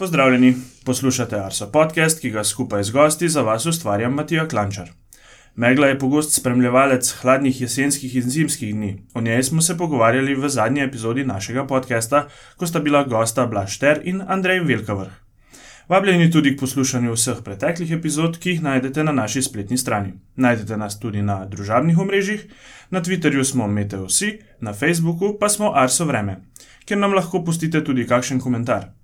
Pozdravljeni, poslušate Arso podcast, ki ga skupaj z gosti za vas ustvarja Matija Klančar. Megla je pogost spremljevalec hladnih jesenskih in zimskih dni. O njej smo se pogovarjali v zadnji epizodi našega podcasta, ko sta bila gosta Blašter in Andrej Velkavrh. Vabljeni tudi k poslušanju vseh preteklih epizod, ki jih najdete na naši spletni strani. Najdete nas tudi na družabnih omrežjih, na Twitterju smo Meteosi, na Facebooku pa smo Arso Vreme, kjer nam lahko pustite tudi kakšen komentar.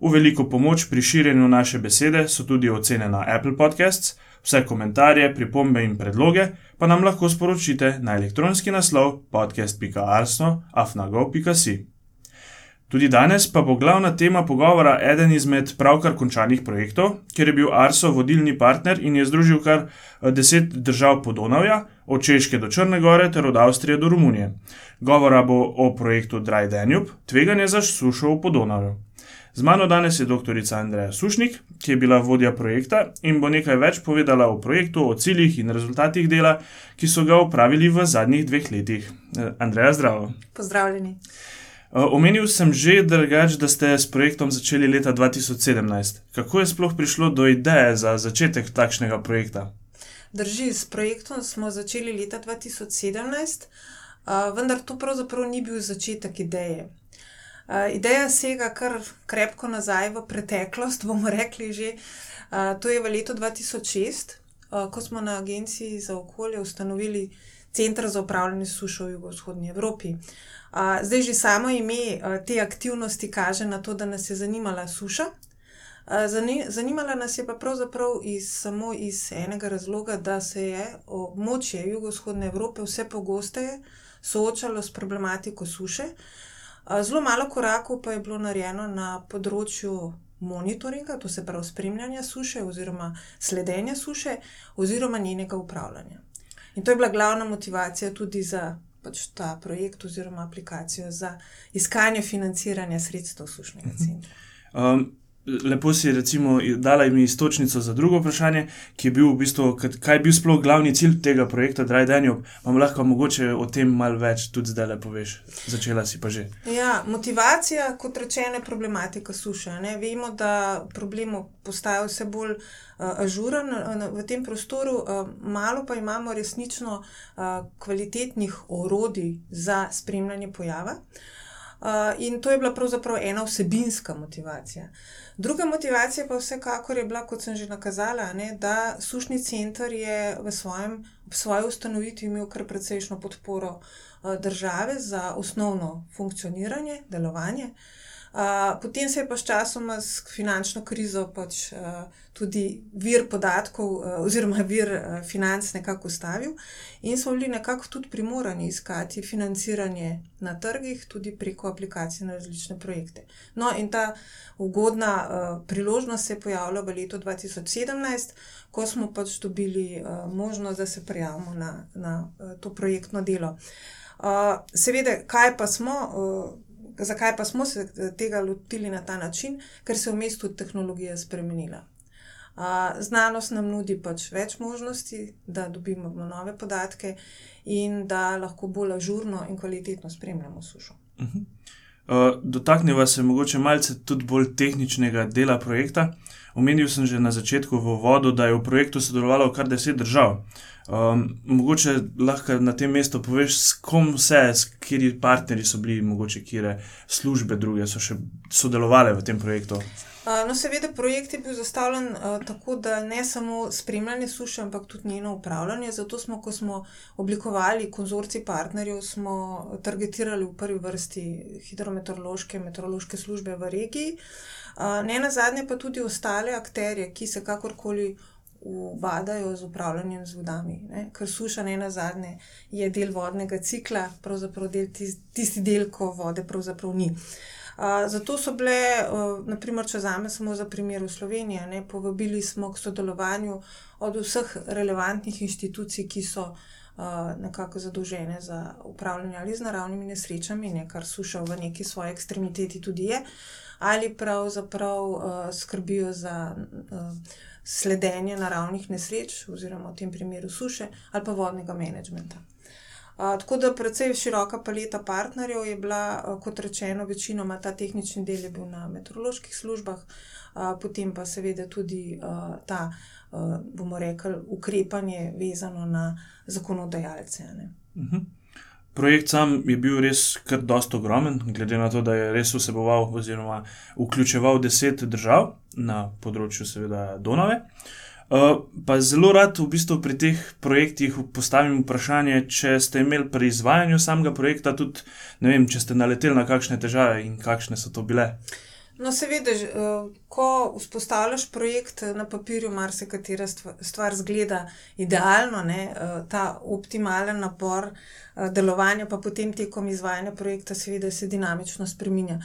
V veliko pomoč pri širjenju naše besede so tudi ocene na Apple Podcasts, vse komentarje, pripombe in predloge pa nam lahko sporočite na elektronski naslov podcast.arso.afnago.si. Tudi danes pa bo glavna tema pogovora eden izmed pravkar končanih projektov, kjer je bil Arso vodilni partner in je združil kar deset držav Podonavja, od Češke do Črne Gore ter od Avstrije do Romunije. Govora bo o projektu Dry Danube, tveganje za sušo v Podonavju. Z mano danes je dr. Andreja Sušnik, ki je bila vodja projekta in bo nekaj več povedala o projektu, o ciljih in rezultatih dela, ki so ga upravili v zadnjih dveh letih. Andreja, zdravo. Pozdravljeni. Omenil sem že, drgač, da ste s projektom začeli leta 2017. Kako je sploh prišlo do ideje za začetek takšnega projekta? Drži, s projektom smo začeli leta 2017, vendar to pravzaprav ni bil začetek ideje. Ideja sega kar krepko nazaj v preteklost, bomo rekli že. To je v letu 2006, uh, ko smo na Agenciji za okolje ustanovili Center za upravljanje sušo v jugovzhodnji Evropi. Zdaj že samo ime te aktivnosti kaže na to, da nas je zanimala suša. Zanimala nas je pa pravzaprav iz, samo iz enega razloga, da se je območje jugovzhodne Evrope vse pogosteje soočalo s problematiko suše. Uh, Zelo malo korakov pa je bilo narejeno na področju monitoringa, to se pravi spremljanja suše oziroma sledenja suše oziroma njenega upravljanja. In to je bila glavna motivacija tudi za pač ta projekt oziroma aplikacijo za iskanje financiranja sredstev sušnega mhm. centra. Um, lepo si recimo dala mi istočnico za drugo vprašanje, ki je bil v bistvu, kaj je bil sploh glavni cilj tega projekta Dry Danube. Vam lahko mogoče o tem malo več tudi zdaj le poveš. Začela si pa že. Ja, motivacija, kot rečeno, je problematika suše. Ne? Vemo, da problem postaja vse bolj uh, ažuren uh, v tem prostoru, uh, malo pa imamo resnično uh, kvalitetnih orodij za spremljanje pojava. Uh, in to je bila pravzaprav ena vsebinska motivacija. Druga motivacija pa vsekakor je bila, kot sem že nakazala, ne, da sušni center je v svojem, svoji ustanovitvi imel kar precejšno podporo države za osnovno funkcioniranje, delovanje. Uh, potem se je pa s časom, s finančno krizo, pač, uh, tudi vir podatkov, uh, oziroma vir uh, financ, nekako ustavil, in smo bili nekako tudi primorani iskati financiranje na trgih, tudi preko aplikacij na različne projekte. No, in ta ugodna uh, priložnost se je pojavila v letu 2017, ko smo pač dobili uh, možnost, da se prijavimo na, na uh, to projektno delo. Uh, seveda, kaj pa smo. Uh, Zakaj pa smo se tega lotili na ta način? Ker se je v mestu tehnologija spremenila. Znanost nam nudi pač več možnosti, da dobimo nove podatke in da lahko bolj ažurno in kvalitetno spremljamo sušo. Uh -huh. uh, Dotaknemo se mogoče malce tudi bolj tehničnega dela projekta. Omenil sem že na začetku v vodu, da je v projektu sodelovalo kar deset držav. Um, mogoče lahko na tem mestu poveš, s kom vse, s kateri partnerji so bili, mogoče kire službe druge so še sodelovali v tem projektu. No, seveda, projekt je bil zastavljen uh, tako, da ne samo spremljanje suše, ampak tudi njeno upravljanje. Zato smo, ko smo oblikovali konzorci partnerjev, smo targetirali v prvi vrsti hidrometeorološke in meteorološke službe v regiji, uh, ne na zadnje pa tudi ostale akterje, ki se kakorkoli ubadajo z upravljanjem z vodami. Ne? Ker suša ne na zadnje je del vodnega cikla, pravzaprav del tisti del, ko vode pravzaprav ni. Uh, zato so bile, uh, naprimer, če vzamem samo za primer Slovenije, ne, povabili smo k sodelovanju od vseh relevantnih inštitucij, ki so uh, nekako zadolžene za upravljanje ali z naravnimi nesrečami, ne, kar suša v neki svoji ekstremiteti tudi je, ali pravzaprav uh, skrbijo za. Uh, Sledenje naravnih nesreč, oziroma v tem primeru suše, ali pa vodnega menedžmenta. Tako da precej široka paleta partnerjev je bila, kot rečeno, večinoma ta tehnični del je bil na meteoroloških službah, uh, potem pa seveda tudi uh, ta, uh, bomo rekli, ukrepanje vezano na zakonodajalce. -huh. Projekt sam je bil res kar dosto ogromen, glede na to, da je res vseboval oziroma vključeval deset držav na področju, seveda, Donave. Uh, pa zelo rad v bistvu pri teh projektih postavim vprašanje, če ste imeli pri izvajanju samega projekta tudi, ne vem, če ste naleteli na kakšne težave in kakšne so to bile. No, seveda, uh, ko vzpostavljaš projekt na papirju, marsikatera stvar zgleda idealno, ne, uh, ta optimalen napor delovanja, pa potem tekom izvajanja projekta, seveda, se dinamično spremenja.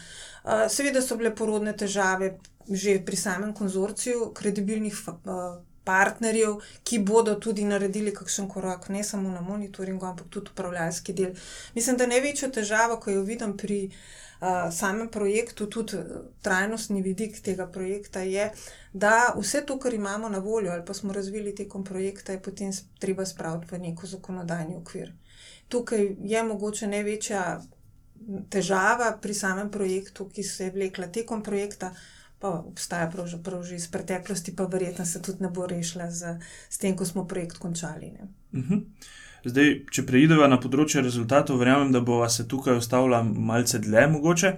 Seveda so bile porodne težave že pri samem konzorciju kredibilnih partnerjev, ki bodo tudi naredili kakšen korak, ne samo na monitoringu, ampak tudi upravljalski del. Mislim, da največja težava, ko jo vidim pri uh, samem projektu, tudi trajnostni vidik tega projekta, je, da vse to, kar imamo na voljo ali pa smo razvili tekom projekta, je potem treba spraviti v neko zakonodajni okvir. Tukaj je mogoče največja težava pri samem projektu, ki se je vlekla tekom projekta pa obstaja pravzaprav že iz preteklosti, pa verjetno se tudi ne bo rešila z, z tem, ko smo projekt končali. Uh mhm. -huh. Zdaj, če preidemo na področje rezultatov, verjamem, da bo se tukaj ostala malce dlje mogoče.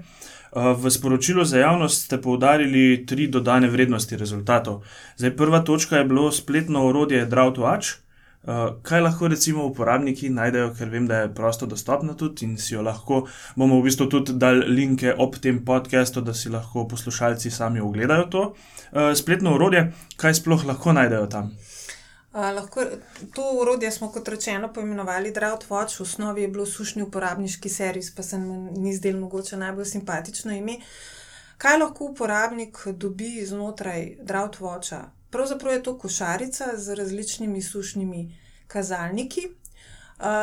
V sporočilu za javnost ste poudarili tri dodane vrednosti rezultatov. Zdaj, prva točka je bilo spletno orodje DraughtWatch. Uh, kaj lahko recimo uporabniki najdejo, ker vem, da je prosto dostopna tudi in si jo lahko, bomo v bistvu tudi dali linke ob tem podkastu, da si lahko poslušalci sami ogledajo to uh, spletno urodje, kaj sploh lahko najdejo tam. Uh, lahko, to urodje smo, kot rečeno, poimenovali DraughtWatch, v osnovi je bilo sušni uporabniški servis, pa se mi ni zdelo mogoče najbolj simpatično ime. Kaj lahko uporabnik dobi znotraj DraughtWatcha? Pravzaprav je to košarica z različnimi sušnimi kazalniki,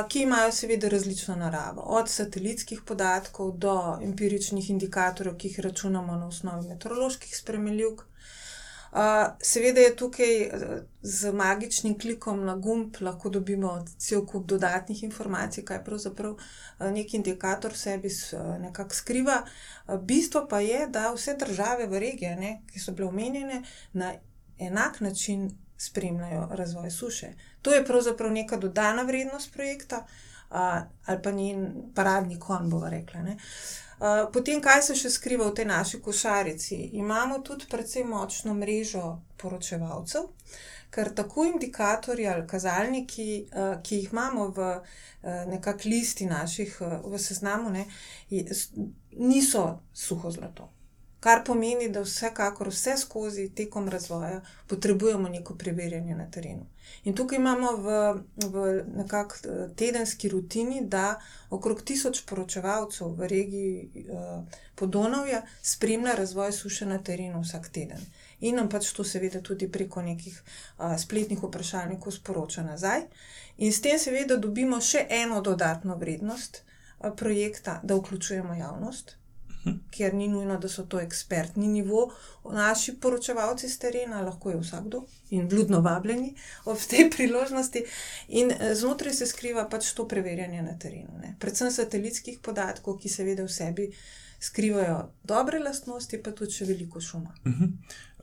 ki imajo seveda različno naravo, od satelitskih podatkov do empiričnih indikatorjev, ki jih računamo na osnovi meteoroloških spremljivk. Seveda je tukaj z magičnim klikom na gumb lahko dobimo cel kup dodatnih informacij, kaj pravzaprav neki indikator v sebi nekako skriva. Bistvo pa je, da vse države v regiji, ki so bile omenjene, na enak način spremljajo razvoj suše. To je pravzaprav neka dodana vrednost projekta, uh, ali pa njen paradni kon, bomo rekli. Uh, potem, kaj se še skriva v tej naši košarici? Imamo tudi precej močno mrežo poročevalcev, ker tako indikatorji ali kazalniki, ki jih imamo v nekakšni listi naših v seznamu, ne, niso suho zlato. Kar pomeni, da vsekakor vse skozi tekom razvoja potrebujemo neko preverjanje na terenu. In tukaj imamo v, v nekakšni eh, tedenski rutini, da okrog tisoč poročevalcev v regiji eh, Podonavja spremlja razvoj suše na terenu vsak teden. In nam pač to seveda tudi preko nekih eh, spletnih vprašalnikov sporoča nazaj. In s tem seveda dobimo še eno dodatno vrednost a, projekta, da vključujemo javnost ker ni nujno, da so to ekspertni nivo. Naši poročevalci z terena, lahko je vsakdo in bludno vabljeni ob tej priložnosti. In eh, znotraj se skriva pač to preverjanje na terenu. Ne. Predvsem satelitskih podatkov, ki seveda v sebi skrivajo dobre lastnosti, pa tudi še veliko šuma. Uh -huh.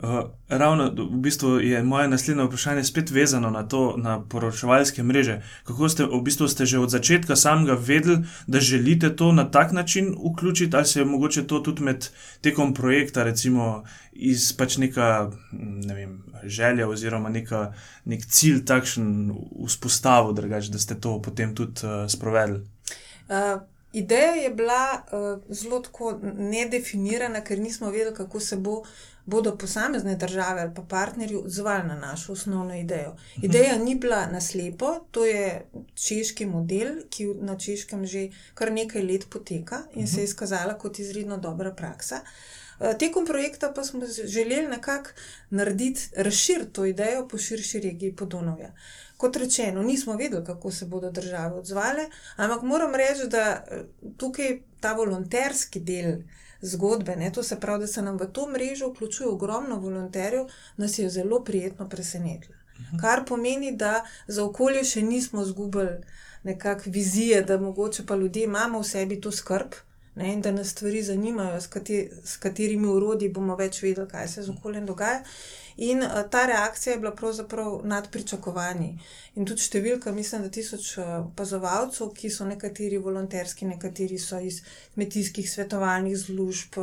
uh, ravno v bistvu je moje naslednje vprašanje spet vezano na to, na poročevalske mreže. Kako ste v bistvu ste že od začetka samega vedeli, da želite to na tak način vključiti, ali se je mogoče to tudi med tekom projekta, recimo iz pač neka ne vem, želja oziroma neka, nek cilj takšen vzpostavil, da ste to potem tudi uh, sprovedli. Uh, Ideja je bila uh, zelo tako nedefinirana, ker nismo vedeli, kako se bo, bodo posamezne države ali pa partnerji odzvali na našo osnovno idejo. Mhm. Ideja ni bila naslepo, to je češki model, ki na češkem že kar nekaj let poteka in se je mhm. izkazala kot izredno dobra praksa. Uh, tekom projekta pa smo želeli nekako narediti, razširiti to idejo po širši regiji Podonovja. Uh, kot rečeno, nismo vedeli, kako se bodo države odzvale, ampak moram reči, da eh, tukaj ta volonterski del zgodbe, ne, to se pravi, da se nam v to mrežo vključuje ogromno volonterjev, nas je zelo prijetno presenetilo. Kar pomeni, da za okolje še nismo zgubili nekakšne vizije, da mogoče pa ljudje imamo v sebi to skrb ne, in da nas stvari zanimajo, s, kateri, s katerimi urodji bomo več vedeli, kaj se z okoljem dogaja. In uh, ta reakcija je bila pravzaprav nad pričakovanji. In tudi številka, mislim, da tisoč uh, opazovalcev, ki so nekateri volonterski, nekateri so iz kmetijskih svetovalnih služb,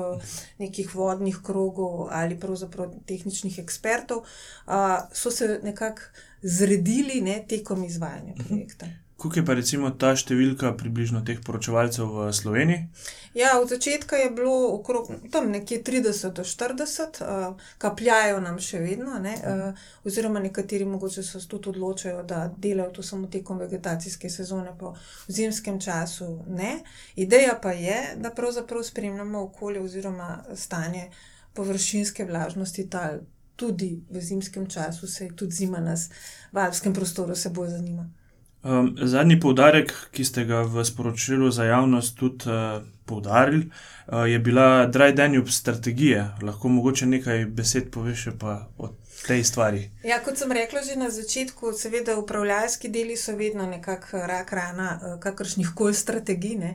nekih vodnih krogov ali pravzaprav tehničnih ekspertov, uh, so se nekako zredili ne, tekom izvajanja mhm. projekta. Uh -huh. Kako je pa recimo ta številka približno teh poročevalcev v Sloveniji? Ja, od začetka je bilo okrog tam nekje 30 do 40, uh, kapljajo nam še vedno, ne, uh, oziroma nekateri mogoče se tudi odločajo, da delajo to samo tekom vegetacijske sezone, pa v zimskem času ne. Ideja pa je, da pravzaprav spremljamo okolje oziroma stanje površinske vlažnosti tal. Tudi v zimskem času se tudi zima nas v alpskem prostoru se bolj zanima. Um, zadnji poudarek, ki ste ga v sporočilu za javnost tudi uh, poudarili, uh, je bila Dry Danube strategija. Lahko mogoče nekaj besed poveš o tej stvari. Ja, kot sem rekla že na začetku, seveda upravljalski deli so vedno nekakšna rak rana uh, kakršnih koli strategij.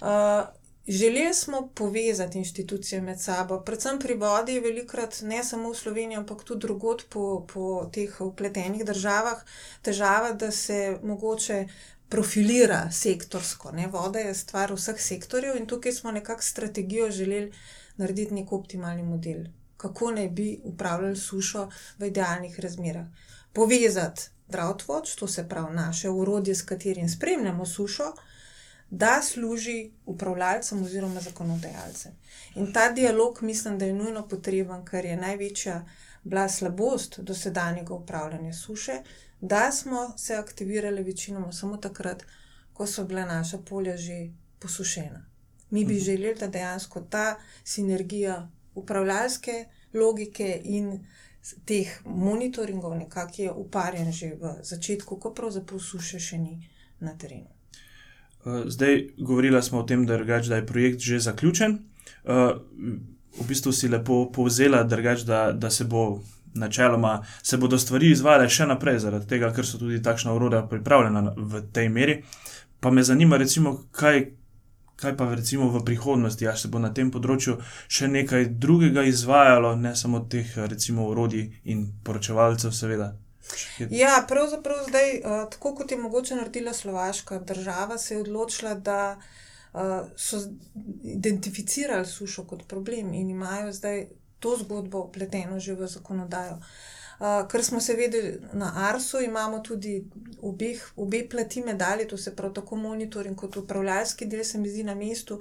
Uh, Želeli smo povezati inštitucije med sabo, predvsem pri vodi, velikrat ne samo v Sloveniji, ampak tudi drugot po, po teh upletenih državah, težava, da se mogoče profilira sektorsko. Ne? Voda je stvar vseh sektorjev in tukaj smo nekako strategijo želeli narediti nek optimalni model, kako naj bi upravljali sušo v idealnih razmerah. Povezati Drought, to se pravi naše urodje, s katerim spremljamo sušo da služi upravljalcem oziroma zakonodajalcem. In ta dialog mislim, da je nujno potreben, ker je največja bila slabost dosedanjega upravljanja suše, da smo se aktivirali večinoma samo takrat, ko so bila naša polja že posušena. Mi bi mhm. želeli, da dejansko ta sinergija upravljalske logike in teh monitoringov nekako je uparjen že v začetku, ko pravzaprav suše še ni na terenu. Eh, zdaj, govorila smo o tem, da, drgač, da je projekt že zaključen. Uh, v bistvu si lepo povzela, drgač, da, da se bo načeloma, se bodo stvari izvajale še naprej, zaradi tega, ker so tudi takšna urodja pripravljena v tej meri. Pa me zanima, recimo, kaj, kaj pa recimo v prihodnosti, ali se bo na tem področju še nekaj drugega izvajalo, ne samo teh, recimo, urodij in poročevalcev, seveda. Ja, pravzaprav zdaj, uh, tako kot je mogoče naredila Slovaška država, se je odločila, da uh, so identificirali sušo kot problem in imajo zdaj to zgodbo upleteno že v zakonodajo. Uh, ker smo se vedeli na Arsu, imamo tudi obeh, obe plati medalje, to se pravi tako monitoring kot upravljalski del, se mi zdi na mestu,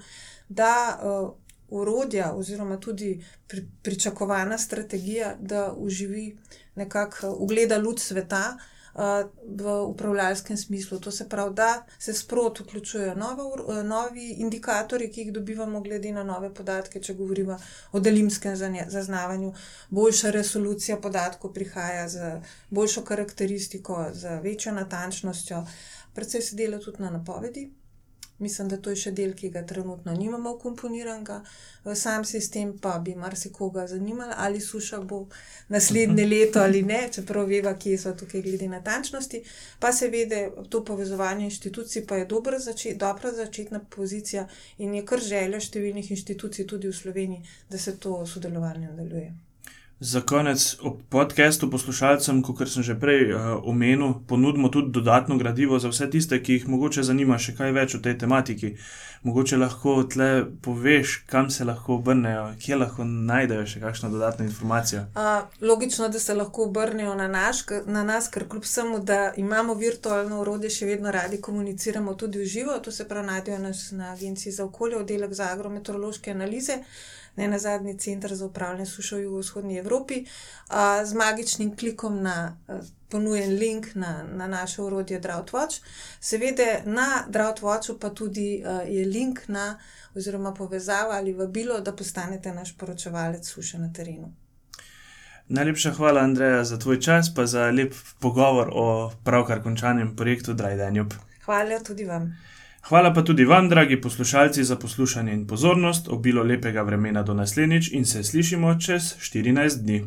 da uh, urodja oziroma tudi pri, pričakovana strategija, da uživi nekako ugleda luč sveta uh, v upravljalskem smislu. To se pravi, da se sprot vključujejo uh, novi indikatorji, ki jih dobivamo glede na nove podatke, če govorimo o delimskem zaznavanju, boljša resolucija podatkov prihaja z boljšo karakteristiko, z večjo natančnostjo. Predvsej se dela tudi na napovedi, Mislim, da to je še del, ki ga trenutno nimamo komponiranega v sam sistem, pa bi marsikoga zanimalo, ali suša bo naslednje leto ali ne, čeprav veva, kje so tukaj glede natančnosti. Pa se vede, to povezovanje inštitucij pa je dobra, začet, dobra začetna pozicija in je kar želja številnih inštitucij tudi v Sloveniji, da se to sodelovanje nadaljuje. Za konec ob podkastu poslušalcem, kot sem že prej uh, omenil, ponudimo tudi dodatno gradivo za vse tiste, ki jih mogoče zanima še kaj več o tej tematiki. Mogoče lahko tle poveš, kam se lahko obrnejo, kje lahko najdejo še kakšno dodatno informacijo. Uh, logično, da se lahko obrnejo na, naš, na nas, ker kljub vsemu, da imamo virtualno urodje, še vedno radi komuniciramo tudi v živo. To se pravi, najdejo nas na Agenciji za okolje, oddelek za agrometeorološke analize ne na zadnji center za upravljanje suše v jugovzhodni Evropi, a, z magičnim klikom na a, ponujen link na, na naše urodje DroughtWatch. Seveda na DroughtWatchu pa tudi a, je link na oziroma povezava ali vabilo, da postanete naš poročevalec suše na terenu. Najlepša hvala, Andreja, za tvoj čas, pa za lep pogovor o pravkar končanem projektu Dry Danube. Hvala tudi vam. Hvala pa tudi vam, dragi poslušalci, za poslušanje in pozornost, obilo lepega vremena do naslednjič in se slišimo čez 14 dni.